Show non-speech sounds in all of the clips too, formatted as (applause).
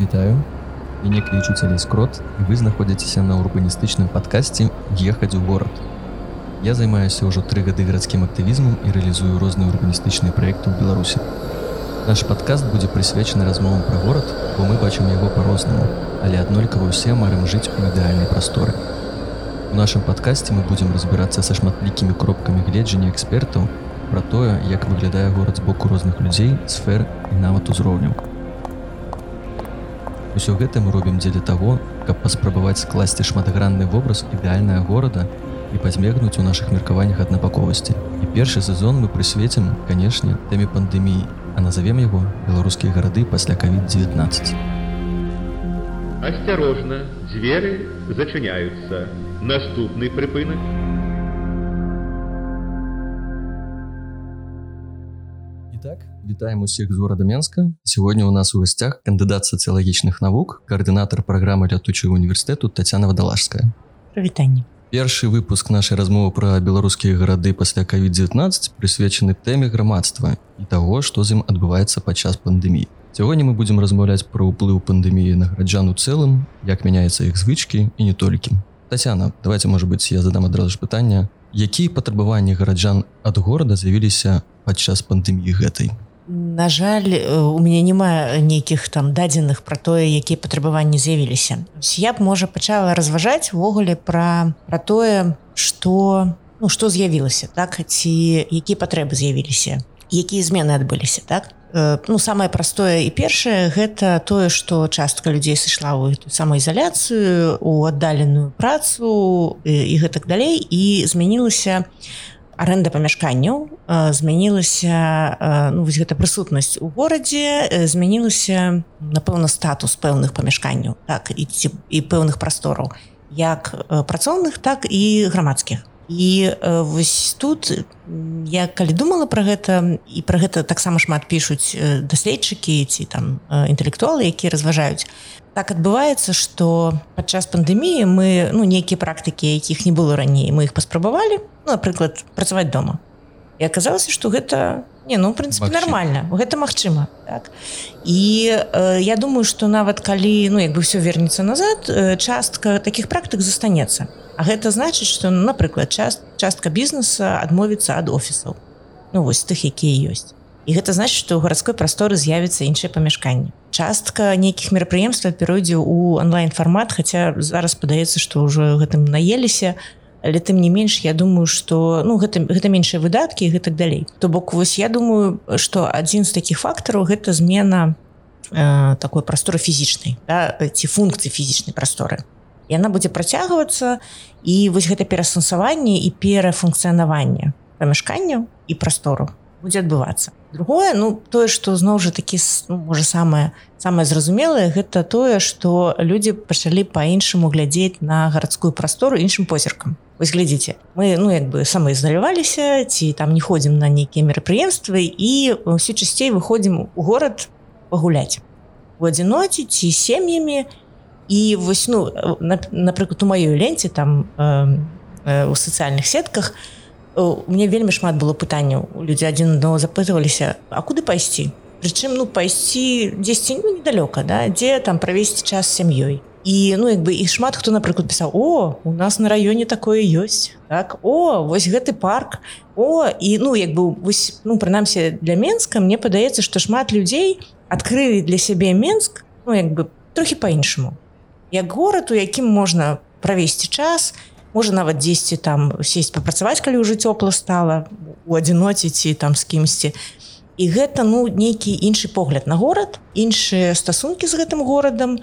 Вітаю. Мяне клічуць Алесь Крот, і вы знаходзіцеся на урбаністычным падкасці ехаць у горад. Я займаюся ўжо тры гады гарадскім актывізмам і рэалізую розныя урбаністычныя праекты ў Беларусі. Наш падкаст будзе прысвечаны размовам пра горад, бо мы бачым яго па-рознаму, але аднолькава ўсе марым жыць у ідэальнай прасторы. У нашым падкасці мы будзем разбірацца са шматлікімі кропкамі гледжання экспертаў пра тое, як выглядае горад з боку розных людзей, сфер і нават узроўняў. Усё гэта мы робім дзеля таго, каб паспрабаваць скласці шматгранны вобраз ідэальнага горада і пазмегнуць у нашых меркаваннях аднапаковасці. І першы сезон мы прысвецім, канешне, тэме пандэміі, а назовем яго беларускія гарады пасля COVID-19. Асцярожна, дзверы зачыняюцца. Наступны прыпынак. Итак, вітаем усіх з горада Менска. Сегодня у нас у гостях кандидат социологічных навук, координатор программы летучего университету Татьяна Водолажская. Привитание. Першы выпуск нашай размовы пра беларускія гарады пасля COVID-19 прысвечаны тэме грамадства і таго, што з ім адбываецца падчас пандэміі. Сягоння мы будзем размаўляць пра ўплыў пандэміі на гараджан у цэлым, як мяняецца іх звычкі і не толькі. Тацяна, давайте можа быць, я задам адразу ж пытання, якія патрабаванні гараджан ад горада з'явіліся падчас пандэміі гэтай. На жаль, у мяне няма нейкіх там дадзеных пра тое, якія патрабаванні з'явіліся. Я б можа пачала разважаць увогуле пра, пра тое, што ну, што з'явілася так ці якія патрэбы з'явіліся, якія змены адбыліся так. Ну самае простое і першае гэта тое, што частка людзей сышла ў эту самаізаляцыю, у аддаленую працу і, і гэтак далей і змянілася, аренда памяшканняў змянілася ну, вось гэта прысутнасць у горадзе змянілася напэўна статус пэўных памяшканняў так і ці, і пэўных прастораў як працоўных так і грамадскіх. І вось тут я калі думала про гэта і про гэта таксама шмат пішуць даследчыкі ці там інтэлектуалы якія разважаюць так адбываецца что падчас пандэміі мы ну нейкія практыкі якіх не было раней мы іх паспрабавалі ну, напрыклад працаваць дома. І аказалася что гэта не ну прынцыпе нормально. Гэта магчыма так. І э, я думаю что нават калі ну як бы все вернется назад э, частка таких практык застанецца А гэта значыць что ну, напрыклад част частка бізнеса адмовіцца ад офісаў ну вось тых якія ёсць і гэта значит что у гарадской прасторы з'явіцца іншыя памяшканні частка нейкіх мерапрыемстваў перайдзе у онлайн фармат хотя зараз падаецца что ўжо гэтым наеліся але тым не менш я думаю что ну гэта гэта меншыя выдаткі гэтак далей. То бок вось я думаю что адзін з таких фактараў гэта змена э, такой прасторы фізічнай да, ці функцыі фізічнай прасторы. Яна будзе працягвацца і вось гэта перасэнсаванне і перафункцыянаванне памяшканняў і прастору будзе адбывацца другое ну тое что зноў жа такі ну, можа самое самое зразумелае гэта тое что людзі пачалі по-іншаму глядзець на гарадскую прастору іншым позіркам вось глядзіце мы ну як бы самаізаляваліся ці там не ходзім на нейкія мерапрыемствы і ўсе часцей выходзім у горад пагуляць у адзіноце ці сем'ямі і вось ну напрыклад у маёй ленце там э, э, у сацыяльных сетках у мне вельмі шмат было пытанняў. Людзі адзін адно запытываліся а куды пайсці? Прычым ну пайсці дзесьці ну, недалёка да дзе там правесці час сям'ёй. І ну як бы і шмат хто напрыклад пісаў о у нас на раёне такое ёсць так о вось гэты парк о і ну як бы вось ну прынамсі для менска мне падаецца што шмат людзей адкрылі для сябе менск ну як бы трохі по-іншаму як горад у якім можна правесці час і можа нават дзесьці там сесть папрацаваць калі ўжо цёпла стала у адзіноце ці там з кімсьці і гэта ну нейкі іншы погляд на горад іншыя стасункі з гэтым горадам.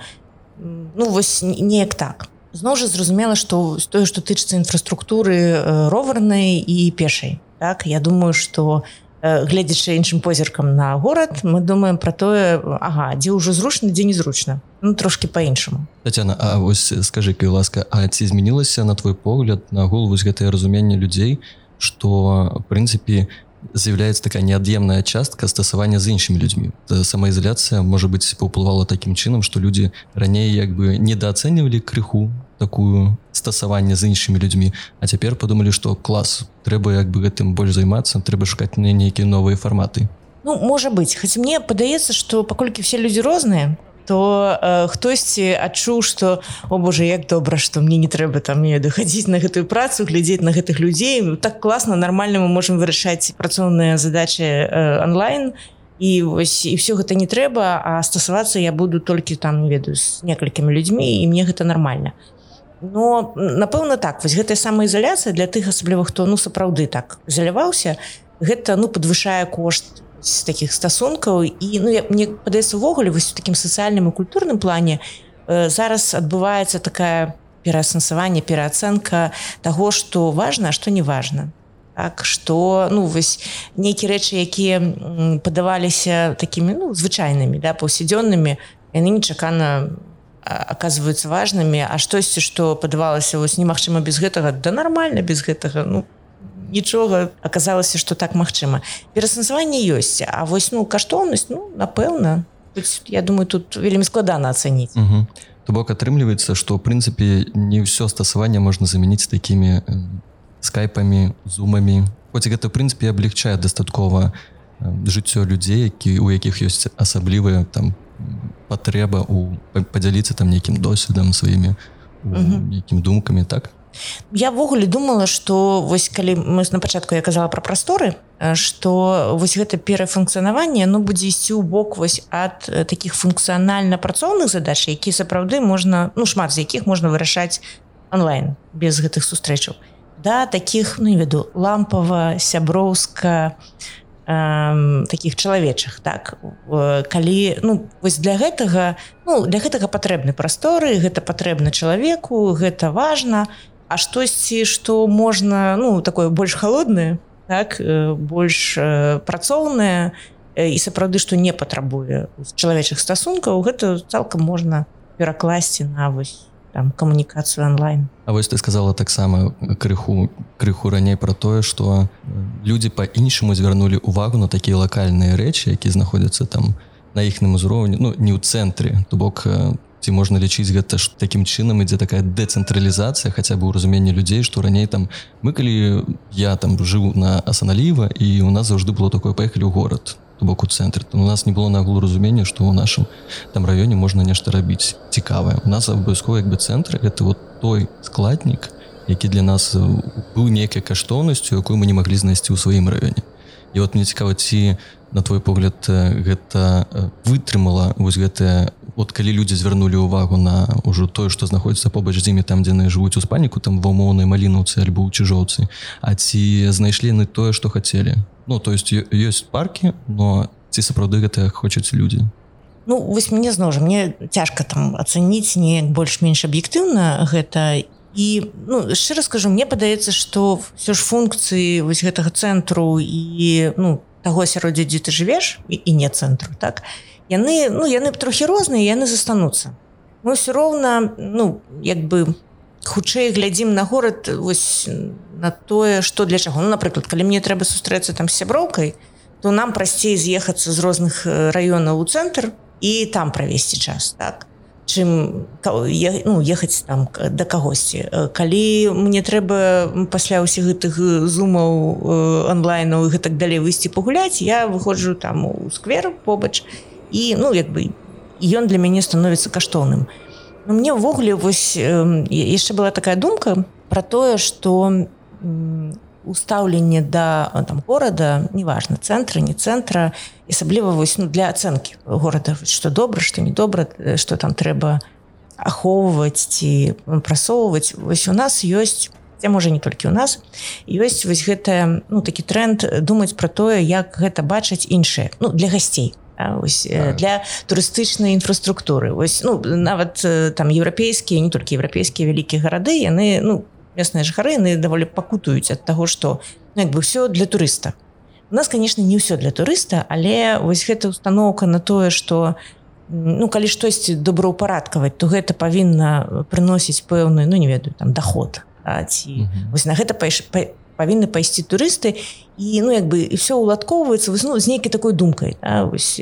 Ну вось неяк так. Зноў жа зразумела што тое што тычыцца інфраструктуры роварнай і пешай. Так я думаю что у гледзячы іншым позіркам на горад мы думаем про тое Ага дзе ўжо зручна дзе незручна ну трошки по-іншаму Тацяна А вось скажи кай ласка А ці змянілася на твой погляд на голову з гэтае разуменне людзей что прынцыпе з'яўляецца такая неад'емная частка стасавання з іншымі людзьмі самаізаляцыя можа быць паўплывала такім чынам что людзі раней як бы недооцэньвалі крыху такую стасаванне з іншымі людзьмі а цяпер подумалі что клас трэба як бы гэтым больш займацца трэба шукаць мне нейкія новыя фарматы Ну можа быть. Хоть мне падаецца что паколькі все людзі розныя то э, хтосьці адчуў что о Боже як добра что мне не трэба там мне дахадзіць на гэтую працу глядзець на гэтых людзей так класна нормально мы можем вырашаць працоўныя задачи э, онлайн. І вось і все гэта не трэба а стасавацца я буду толькі там ведаю з некалькімі людзьмі і мне гэта нормально но напэўна так вось гэтая самаізаляцыя для тых асабліва хто ну сапраўды так заляваўся гэта ну подвышае кошт з таких стасункаў і ну я, мне падаецца увогуле вось у такім сацыяльным і культурным плане э, зараз адбываецца такая пераасэнсаванне пераацэнка того что важно что не важно. Так что ну вось нейкія рэчы якія падаваліся такімі ну, звычайнымі да паўсядзённымі яны нечакана оказываются важными. А штосьці что падавалася вось немагчыма без гэтага да нормально без гэтага ну нічога аказалася что так магчыма перасэнсаванне ёсць А вось ну каштоўнасць ну напэўна. Я думаю тут вельмі складана ацаніць то бок атрымліваецца что в прынцыпе не ўсё стасаванне можна замяніць такими скайпамі зумамі. Хоць гэта прынцыпе облегчае дастаткова жыццё людзей які у якіх ёсць асаблівыя там патрэба у падзяліцца там нейкім досведам сваімі якім думкамі так я ввогуле думала что вось калі мы на пачатку я казала про прасторы что вось гэта перафункцыянаванне ну будзе ісці ў бок вось ад таких функцыянальна працоўных задач які сапраўды можна ну шмат з якіх можна вырашаць онлайн без гэтых сустрэчаў. Да таких ну не веду лампава сяброўска э, таких чалавечых так. Э, калі ну вось для гэтага ну для гэтага патрэбны прасторы гэта патрэбна чалавеку гэта важно і а штосьці что можна ну такое больш холодное так э, больш э, працоўнае і сапраўды што не патрабуе чалавечых стасункаў гэта цалкам можна перакласці на вось камунікацыю онлайн. А вось ты сказала таксама крыху крыху раней про тое что людзі по-іншаму звярнулі увагу на такія лакальныя рэчы які знаходзяцца там на іхным узроўні ну не ў цэнтры то бок там ці можна лічыць гэта ж такім чынам ідзе такая дэцэнтралізацыя хаця бы ў разуменні людзей што раней там мы калі я там жыў на асаналіва і у нас заўжды было такое паехалі ў горад боку цэнтры у нас не было нагулу разумення што ў нашым там раёне можна нешта рабіць цікавае у нас абавязкова як бы цэнтры это вот той складнік які для нас быў нейкай каштоўнасцю якую мы не маглі знайсці ў сваім раёне і вот мне цікава ці на твой погляд гэта вытрымала вось гэтая от калі людзі звярнулі ўвагу на ўжо тое што знаходіцца побач з імі там дзе яны жывуць у спаніку там ва умоўнай малінуцы альбо ў чыжоўцы А ці знайшлі яны тое што хацелі? Ну то есть ёсць паркі но ці сапраўды гэта хочуць людзі? Ну вось мне зноў жа мне цяжка там ацаніць неяк больш-менш аб'ектыўна гэта і ну шчыра скажу мне падаецца што все ж функцыі вось гэтага цэнтру і ну таго асяроддзя дзе ты жывеш і, і не цэнтру так яны ну яны трохі розныя яны застануцца. Мы все роўна ну як бы хутчэй глядзім на горад вось на тое что для чаго. Ну, напрыклад калі мне трэба сустрэцца там сяброўкай то нам прасцей з'ехацца з розных раёнаў у цэнтр і там правесці час так чым ну, ехаць там да кагосьці. Калі мне трэба пасля ўсіх гэтых зумаў онлайну гэтак далей выйсці пагуляць я выходжу там у сквер побач і ну як бы ён для мяне становіцца каштоўным. Но мне ўвогуле вось э, яшчэ была такая думка про тое что устаўленне да там горада неважно цэнтра не цэнтра асабліва вось ну, для ацэнкі горада что добра что недобра что там трэба ахоўваць ці прасоўваць вось у нас ёсць можа не толькі у нас ёсць вось гэтая ну такі тренд думаць про тое як гэта бачаць іншыя ну для гасцей. Ось, так. для турыстычнай інфраструктуры. Ось ну нават там еўрапейскія не толькі еўрапейскія вялікія гарады яны ну местныя жыхары яны даволі пакутаюць ад таго што ну, як бы все для турыста у нас конечно не ўсё для турыста але вось гэта установка на тое что ну калі штосьці добраўпарадкаваць то гэта павінна прыносіць пэўную ну не ведаю там доход ці вось на гэта пайш па павінны пайсці турысты. І ну як бы і все уладкоўваецца ну, з нейкай такой думкай да, вось,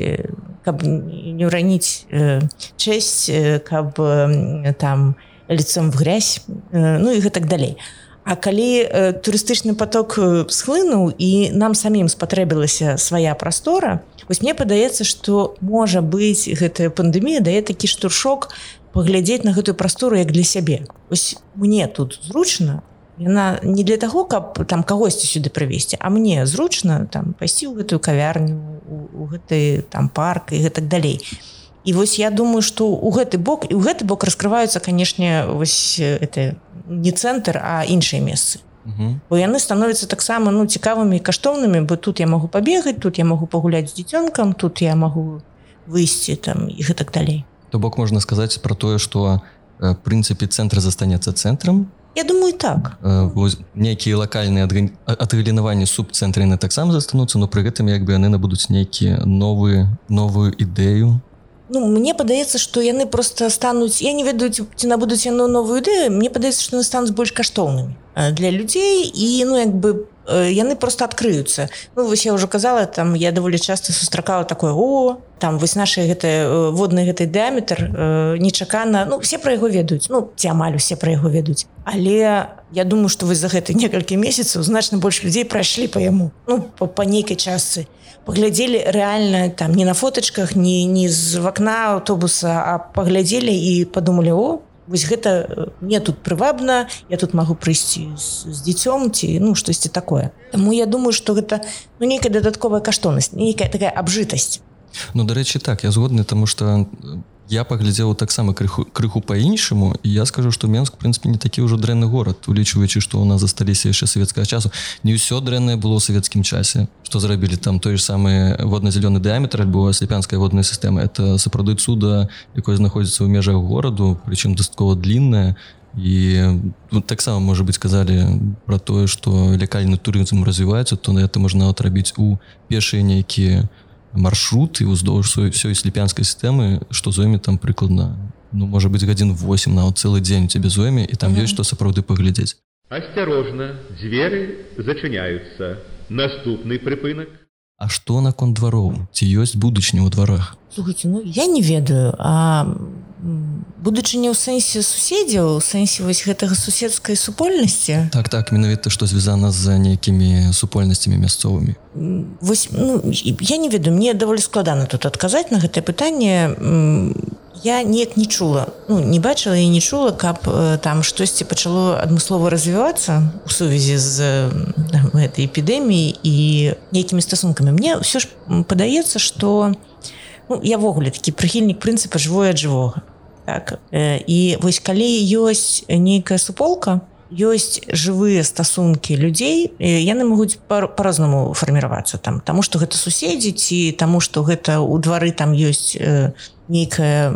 каб не ўраніць э, чэсць каб э, там лицом в грязь э, ну і гэтак далей А калі э, турыстычны поток э, схлынуў і нам самім спатрэбілася свая прастора вось мне падаецца што можа быць гэтая пандемія дае такі штуршок паглядзець на гэтую прастору як для сябе ось мне тут зручна яна не для таго каб там кагосьці сюды прывесці а мне зручна там пайсці ў гэтую кавярню у гэты там парк і гэтак далей і вось я думаю что у гэты бок і ў гэты бок раскрываюцца канешне вось это не цэнтр а іншыя месцы. Бо яны становятся таксама ну цікавымі каштоўнымі бо тут я могу пабегаць тут я могу пагуляць з дзіцёнкам тут я могу выйсці там і гэтак далей. То бок можна сказаць про тое что э, прынцыпе цэнтр застанецца цэнтрам? Я думаю так. Э, нейкія лакальныя адгалінаванні субцэнтры на таксама застануцца но пры гэтым як бы яны набудуць нейкія новыя новую ідэю Ну, мне падаецца што яны просто стануць я не ведаю ці набудуць яно новую ідэю мне падаецца што стануць больш каштоўнымі для людзей і ну як бы яны просто адкрыюцца ну вось я уже казала там я даволі часто сустракала такое о там вось наши гэты водны гэты дыаметр нечакана ну все про яго ведаюць ну ці амаль усе про яго ведаюць. Але я думаю что вы за гэты некалькі месяцаў значна больш людзей прайшлі по яму ну по, по нейкай частцы паглядзелі реально там не на фоточках не не з вакна аўтобуса а паглядзелі і подумалі о вось гэта э, мне тут прывабна я тут магу прыйсці з, з дзіцём ці ну штосьці такое Таму я думаю что гэта ну нейкая дадатковая каштоўнасць нейкая такая абжытасць. Ну дарэчы так я згодны тому что я паглядзеў таксама крыху крыху по-іншаму і я скажу что менск прынпе не такі ўжо дрэнны горад улічваючы что у нас засталіся яшчэ савецкага часу. Не ўсё дрэннае было ў савецкім часе что зрабілі там той же самы водна-зялёны дыаметр альбо слепянская водная сістэма. Это сапраўды цуда якое знаходзіцца ў межах гораду прычым дастаткова длинная і ну, таксама можа быть сказалі про тое что лякальны турызм развіваецца то на это можна отрабіць у пешыя нейкія у маршруты уздоўж ўсёй слепянскай сістэмы што зойме там прыкладна ну можа быть гадзін 8 на цэлы дзень у цябе зойме і там ёсць што сапраўды паглядзець асцярожна дзверы зачыняюцца наступны прыпынак А што наконт двароў ці ёсць будучні ў дварах Слухайте, ну я не ведаю а будучы не ў сэнсе суседзяў сэнсе вось гэтага суседскай супольнасці? Так так менавіта што звязана з нейкімі супольнасцямі мясцовымі. Вось ну, я не ведаю мне даволі складана тут адказаць на гэтае пытанне. Я неяк не чула ну, не бачыла і не чула каб там штосьці пачало адмыслова развівацца у сувязі з гэтай эпідэміі і нейкімі стасункамі. Мне ўсё ж падаецца што ну, явогуле такі прыхільнік прынцыпа жывое ад жывога так і вось калі ёсць нейкая суполка ёсць жывыя стасункі людзей яны могуць по-рознаму фарміравацца там. Тому что гэта суседзі ці таму что гэта у двары там ёсць нейкая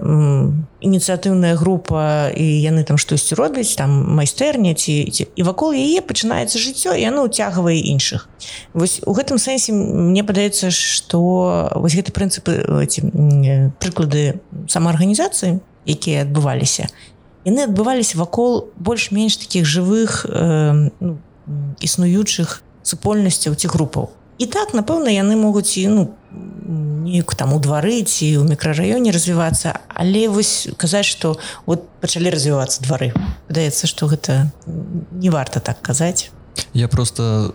ініцыятыўная група і яны там штосьці робяць там майстэрня ці, ці і вакол яе пачынаецца жыццё і яно ўцягвае іншых вось у гэтым сэнсе мне падаецца что вось гэты прынцыпы ці прыклады самаарганізацыі якія адбываліся. Яны адбываліся вакол больш-менш таких жывых э, ну, існуючых супольнасцяў ці групаў. І так напэўна яны могуць і ну неяк там у двары ці ў мікрараёне развівацца але вось казаць что вот пачалі развівацца двары. Падаецца что гэта не варта так казаць. Я просто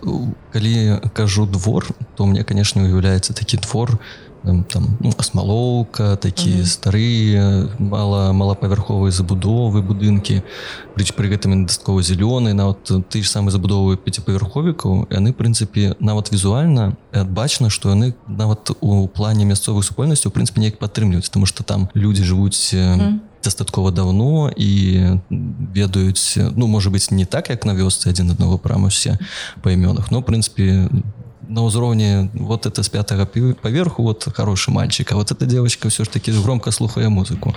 калі кажу двор то мне конечно уяўляецца такі твор у там ну, асмалоўка такія старыя мала малапавярховыя забудовы будынкі прыч пры гэтым дастаткова зялёны нават ты ж самы забудовы пяціпавярховікаў яны прынцыпе нават візуальна бачна што яны нават у плане мясцовых супольнасцяў прынцыпе неяк падтрымліваюць тому что там людзі жывуць дастаткова давно і ведаюць ну можа быть не так як на вёсцы адзін аднаго прама усе па імёнах но прынцыпе на ўзроўні вот это с пятого поверху вот хороший мальчик а вот эта девочка все ж таки громко слухае музыку.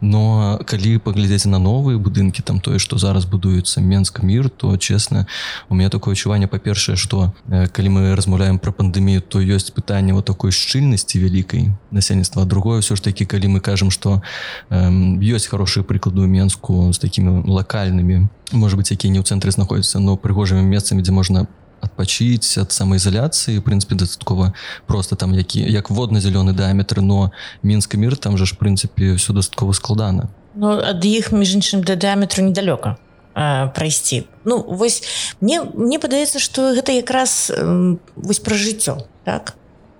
Но калі паглядзець на новые будынки там тое что зараз будуецца менск мир то честно у меня такое адчуванне па-першае что э, калі мы размаўляем про пандемію то ёсць пытанне вот такой шчыльнасці вялікай насельніцтва другое все ж таки калі мы кажам что ёсць хорошие прыклады у менску с такими локальными может быть якія не ў цэнтры знаходзяцца но прыгожымі месцамі дзе можна адпачыць ад самаізаляцыі прынцыпе дастаткова просто там які як водна-зялёны дыаметр но мінска мір там жа ж прынцыпе ўсё дастаткова складана Ну ад іх між іншым да дыаметру недалёка прайсці Ну вось мне мне падаецца что гэта якраз вось пра жыццё так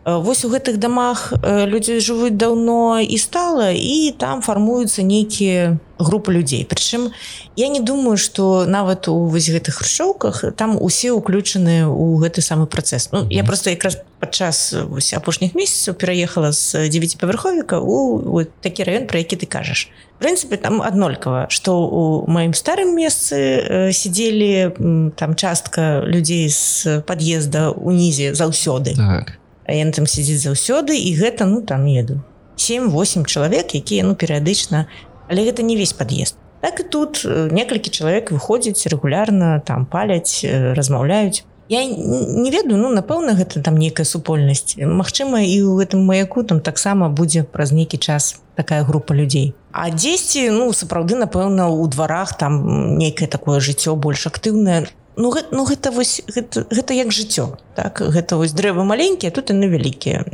Вось у гэтых дамах людзі жывуць даўно і стала і там фармуюцца нейкія групы людзей. Прычым я не думаю что нават у вось гэтых хрушчоўках там усе ўключаныя ў гэты самы працэс. Ну я просто якраз падчас апошніх месяцаў пераехала з 9павярховіка у такі раён про які ты кажаш. Прынцыпе там аднолькава что у маім старым месцы сидзелі там частка людзей з пад'езда унізе заўсёды. Так яны там сидзіць заўсёды і гэта ну там еду 7-8 чалавек якія ну перыядычна але гэта не весь пад'езд. Так і тут некалькі чалавек выходзіць рэгулярна там паляць размаўляюць. Я не ведаю ну напэўна гэта там нейкая супольнасць. Мачыма і ў гэтым маяку там таксама будзе праз нейкі час такая група людзей. А дзесьці ну сапраўды напэўна у дварах там нейкае такое жыццё больш актыўнае ну, гэта, ну гэта вось гэта, гэта як жыццё так? Гэта вось дрэвы маленькія тут яны вялікія.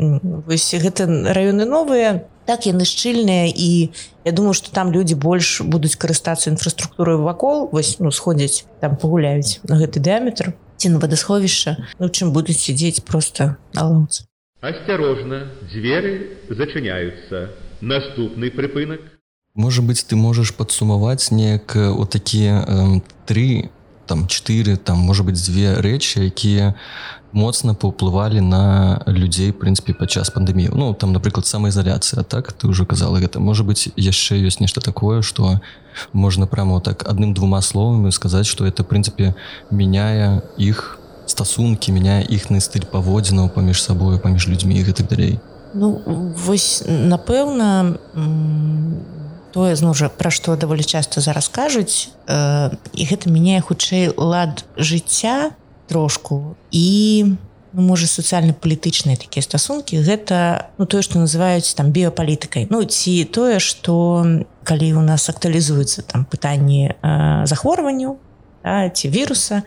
Вось гэта раёны новыя так яны шчыльныя і я думаю что там людзі больш будуць карыстацца інфраструктурай вакол вось ну сходзяць там пагуляюць на гэты дыаметр ці на вадасховішча ну чым будуць сядзець просто на лаўцы. Осторожно дзверы зачыняются наступны прыпынак. Можа быть ты можаш падсумаваць неяк у такія э, три там 4 там может быть две рэчы якія моцна паўплывалі на людзей прынцыпе падчас пандемію Ну там напрыклад самаізаляцыя так ты уже казала гэта может быть яшчэ ёсць нешта такое что можна прямо так адным двума словамі сказаць что это прынцыпе мяняе іх стасункі мяняе іхны стыль паводзінаў паміж сабою паміж людзьмі і гэтак далей Ну вось напэўна тое зноў жа пра што даволі часта зараз кажуць э, і гэта мяняе хутчэй лад жыцця трошку і ну, можа сацыяльна-палітычныя такія стасункі. Гэта ну тое што называюць там біяпалітыкай Ну ці тое што калі у нас актуалізуецца там пытанні э, захворванню да, ці віруса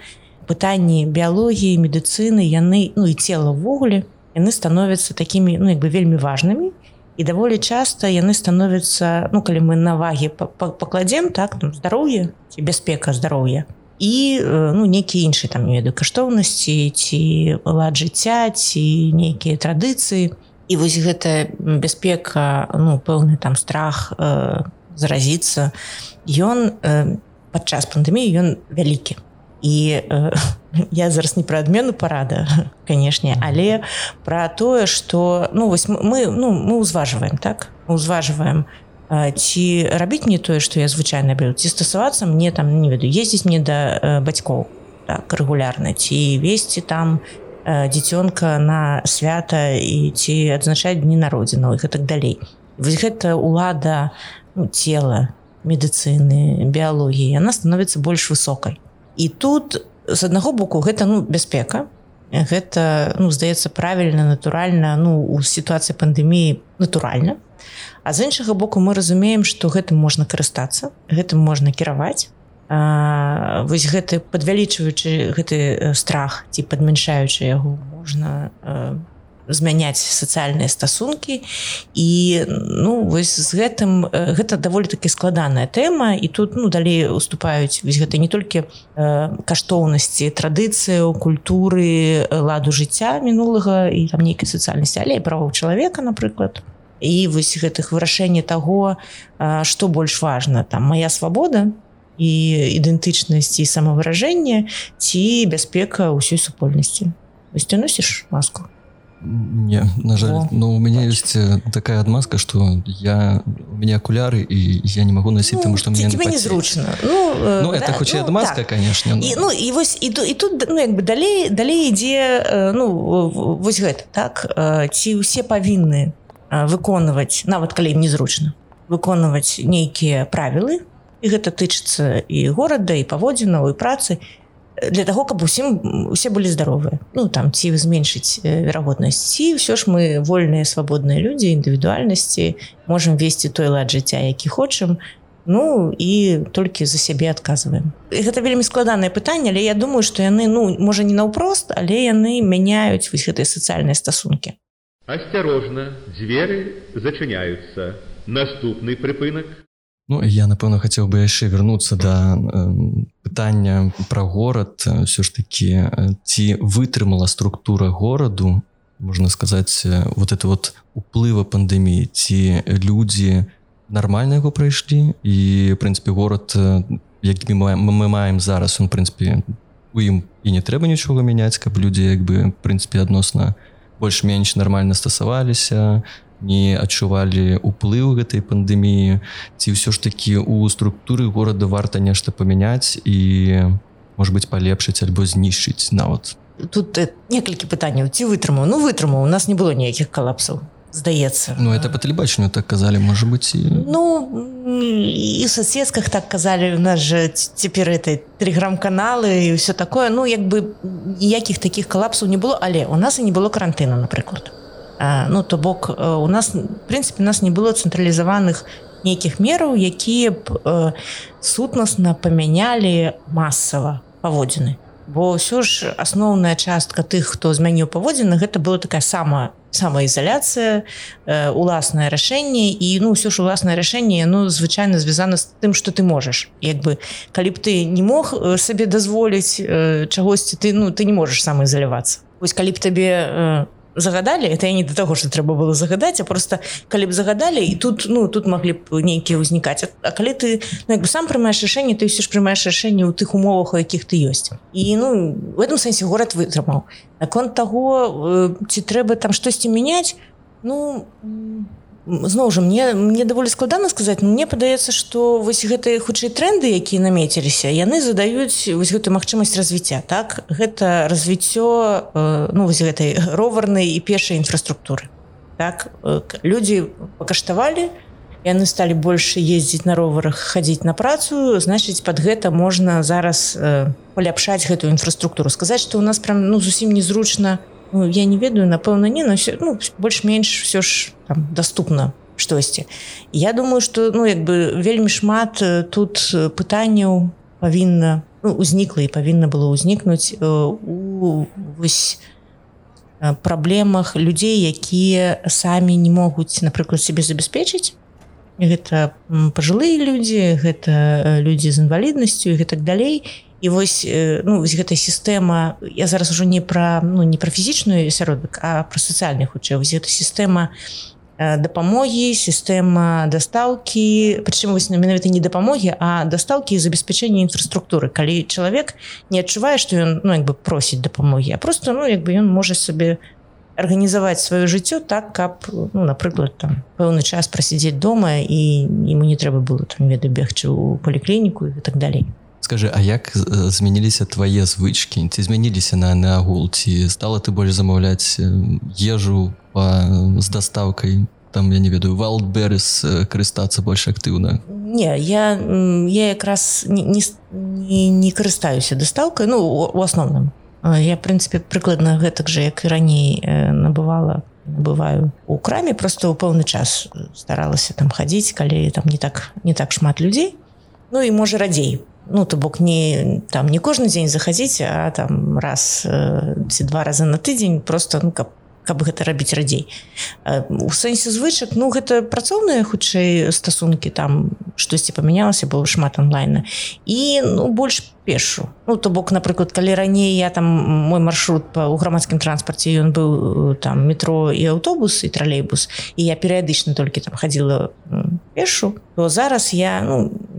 пытанні біялогіі медыцыны яны ну і цела ўвогуле яны становяцца такімі ну як бы вельмі важнымі. і даволі часта яны становяцца ну калі мы на вагі пакладзем так там здароўе ці бяспека здароўя і ну нейкі іншы там веду каштоўнасці ці лад жыцця ці нейкія традыцыі. І вось гэта бяспека ну пэўны там страх э, заразіцца ён э, падчас пандэміі ён вялікі і э, (laughs) я зараз не пра адмену парада (laughs) канешне але пра тое что ну вось мы ну мы ўзважваем так? Узважваем ці рабіць мне тое что я звычайна бю ці стасавацца мне там не веду. Ездзіць мне да э, бацькоў так рэгулярна ці весці там э, дзіцёнка на свята і ці адзначаць дні народзіну і гэтак далей. Вось гэта лада ну, цела медыцыны біялогіі яна становіцца больш высокай і тут з аднаго боку гэта ну бяспека. Гэта ну здаецца правільна натуральна ну у сітуацыі пандэміі натуральна. А з іншага боку мы разумеем што гэтым можна карыстацца гэтым можна кіраваць. А, вось гэты падвялічваючы гэты страх ці падмяншаючы яго можна а, змяняць сацыяльныя стасункі. І ну вось з гэтым гэта даволі такі складаная тэма. І тут ну далей уступаюць вось гэта не толькі э, каштоўнасці традыцыяў культуры ладу жыцця мінулага і там нейкай сацыяльнасці але правоў чалавека напрыклад. І вось гэтых вырашэння таго што больш важна там моя свабода і ідэнтычнасці самавыражэння ці бяспека ўсёй супольнасці. Вось ты носіш маску Не, на жаль, О, но у меня есть э, такая отмазка, что я у меня окуляры и я не могу носить, ну, потому что мне тебе незручно. Ну, э, ну да, это хоть ну, отмазка, так. конечно. Но... И, ну и вот и, и тут ну как бы далее далее идея э, ну вот это так ці все повинны выконывать нават коли им незручно выконывать некие правілы и гэта тычыцца и города и паводзінаў и працы для того каб усім усе былі здаровыя ну там ці зменшыць верагоднасць ці ўсё ж мы вольныя свабодныя людзі індывідуальнасці можемм весці той лад жыцця які хочам ну і толькі за сябе адказваем гэта вельмі складанае пытанне але я думаю што яны ну можа не наўпрост але яны мяняюць вось гэтыя сацыяльныя стасункі. Осторожно дзверы зачыняются наступны прыпынак Ну я напэўна хацеў бы яшчэ вярнуцца да э, пытання пра горад. Ўсё ж такі ці вытрымала структура гораду можна сказаць вот это вот уплыва пандэміі ці людзі нармальна яго прайшлі. І прынцыпе горад як мы, мы маем зараз он прынцыпе у ім і не трэба нічога мяняць каб людзі як бы прынцыпе адносна больш-менш нармальна стасаваліся не адчувалі уплыў гэтай пандэміі ці ўсё ж такі у структуры горада варта нешта памяняць і может быть палепшыць альбо знішчыць нават? Тут э, некалькі пытанняў. Ці вытрымаў? Ну вытрымаў. У нас не было ніякіх калапсаў здаецца. Ну это по тэлебачанню так казалі можа быть і... ну і в соседсках так казалі. У нас же цяпер этой телеграм-каналы і все такое. Ну як бы ніякіх таких калапсаў не было але у нас і не было карантына напрыклад ну то бок у нас в прынцыпе нас не было цэнтралізаваных нейкіх мераў якія б сутнасна памянялі масава паводзіны. Бо ўсё ж асноўная частка тых хто змяніў паводзіны гэта была такая самая самаізаляцыя э, уласнае рашэнне. І ну ўсё ж уласнае рашэнне ну звычайна звязана з тым что ты можаш. Як бы калі б ты не мог сабе дазволіць э, чагосьці ты ну ты не можаш самаізалявацца. Вось калі б табе э, загадалі. Это я не до того что трэба было загадаць а просто калі б загадалі і тут ну тут могли б нейкія ўзнікаць А калі ты ну, бы сам прымаешь рашэнне ты ўсё ж прымаешь рашэнне ў тых умовах у якіх ты ёсць і ну в этом сэнсе город вытрымаў наконт того ці трэба там штосьці мяняць ну не зноў жа мне мне даволі складана сказаць мне падаецца што вось гэтыя хутчэй тренды якія намеціліся яны задаюць вось гэтую магчымасць развіцця так? Гэта развіццё э, ну вось гэтай роварнай і першай інфраструктуры так? Э, людзі пакаштавалі яны сталі больш ездзіць на роварах хадзіць на працу значыць под гэта можна зараз э, паляпшаць гэтую інфраструктуру. Сказаць што у нас прям ну зусім незручна у ну, я не ведаю напэўна не но все ну, больш-менш все ж там доступна штосьці я думаю что ну як бы вельмі шмат э, тут э, пытанняў павінна ну, узнікла і павінна было ўзнікнуць э, у вось праблемах людзей якія самі не могуць напрыклад себе забяспечыць гэта пажылыя людзі гэта людзі з інваліднасцю і гэтак далей і вось ну вось гэта сістэма я зараз ужо не пра ну не пра фізічную сяродак а пра сацыяльны хутчэй. Вось гэта сістэма дапамогі сістэма дастаўкі прычым вось на менавіта не дапамогі а дастаўкі забеспячэння інфраструктуры. Калі чалавек не адчувае што ён ну як бы просіць дапамогі а просто ну як бы ён можа сабе арганізаваць сваё жыццё так каб ну напрыклад там пэўны час прасядзець дома і ему не трэба было там веда бегчы ў паліклініку і так далей скажи а як змяніліся твае звычки ці змяніліся на наагул ці стала ты больш замаўляць ежу па, з дастаўкай там я не ведаю валберрис карыстацца больш актыўна не я я якраз не, не, не, карыстаюся дастаўкай ну у асноўным я прынцыпе прыкладна гэтак жа як і раней набывала бываю у краме просто ў пэўны час старалася там хадзіць калі там не так не так шмат людзей ну і можа радзей ну то бок не там не кожны дзень захадзіць а там раз ці два разы на тыдзень просто ну каб каб гэта рабіць радзей. У сэнсе звычак ну гэта працоўныя хутчэй стасункі там штосьці памянялася было шмат онлайна. І ну больш пешу. Ну то бок напрыклад калі раней я там мой маршрут па у грамадскім транспарце ён быў там метро і аўтобус і тралейбус і я перыядычна толькі там хадзіла пешу то зараз я ну не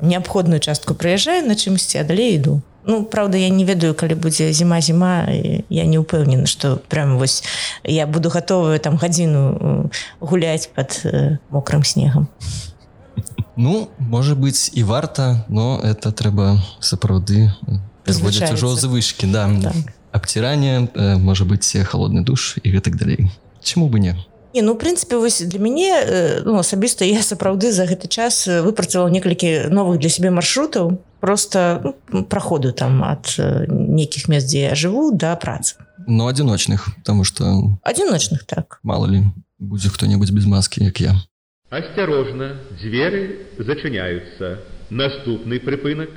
неабходную частку прыязджаю на чымсьці а далей іду. Ну правда я не ведаю калі будзе зіма зіма я не ўпэўнена что прям вось я буду готовую там гадзіну гуляць под мокрым снегам. Ну может быть і варта но это трэба сапраўды ўжо завышки да. Так. абцірання можа быть холодны душ і гэтак далей. Чаму бы не Не, ну прынцыпе вось для мяне ну, асабіста я сапраўды за гэты час выпрацаваў некалькі новых для сябе маршрутаў просто ну, праходу там ад нейкіх мест дзе я жыву да працы. Но ну, адзіночных потому что адзіночных так. мало ли будзе хто-небудзь без маскі як я. Асцярожна дзверы зачыняюцца. Наступны прыпынак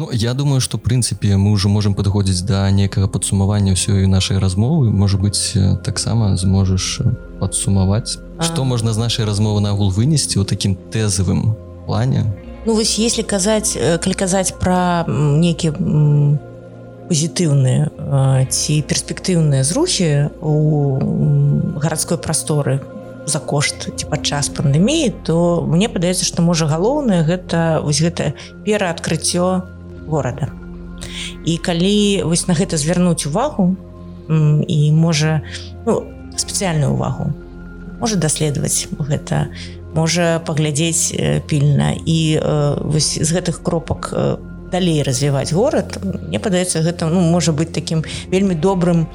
Ну, я думаю что прынцыпе мы уже можем подходзіць до да некага подсумавання ўсёй нашай размовы. Может быть таксама зможаш подсумаваць что можна з нашай размовы нагул вынесці у таким тэзавым плане? Ну вось если казаць калі казаць пра нейкі пазітыўныя ці перспектыўныя зрухі у гарадской прасторы за кошт ці падчас пандэміі то мне падаецца што можа галоўнае гэта вось гэта пераадкрыццё горада. І калі вось на гэта звярнуць увагу і можа ну, спецыяльную увагу можа даследаваць гэта у можа паглядзець пільна. І вось з гэтых кропак далей развіваць горад мне падаецца гэта ну можа быць таким вельмі добрым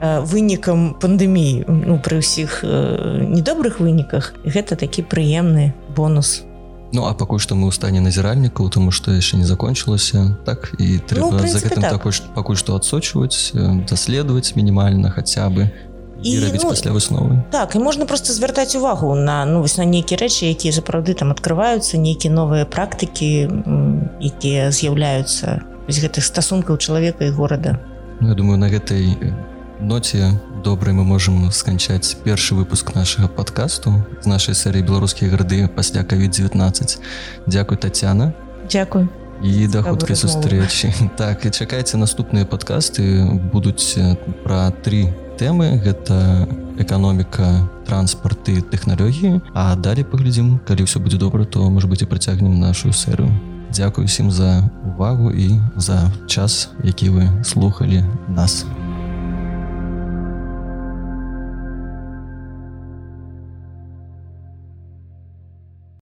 вынікам пандэміі ну, пры ўсіх недобрых выніках. Гэта такі прыемны бонус Ну а пакуль што мы ў стане назіральнікаў тому што яшчэ не закончылася так і трэба ну, за гэтым так. пакуль што адсочваць даследаваць мінімальна хаця бы і рабіць ну, пасля высновы так і можна просто звяртаць увагу на ну вось на нейкія рэчы якія сапраўды там открываюцца нейкія новыя практыкі якія з'яўляюцца з гэтых стасункаў чалавека і горада ну, я думаю на гэтай ноце добрай мы можемм сканчаць першы выпуск нашага подкасту з нашай серыі беларускія грады пасля covid-19 Дякуй татяна Дякую. І да хуткай сустрэчы так і чакайце наступныя падкасты будуць пра тры тэмы гэта эканоміка транспарты тэхналогіі а далей паглядзім калі ўсё будзе добра то можа быть і працягнем нашу серыю Дякую усім за увагу і за час які вы слухали нас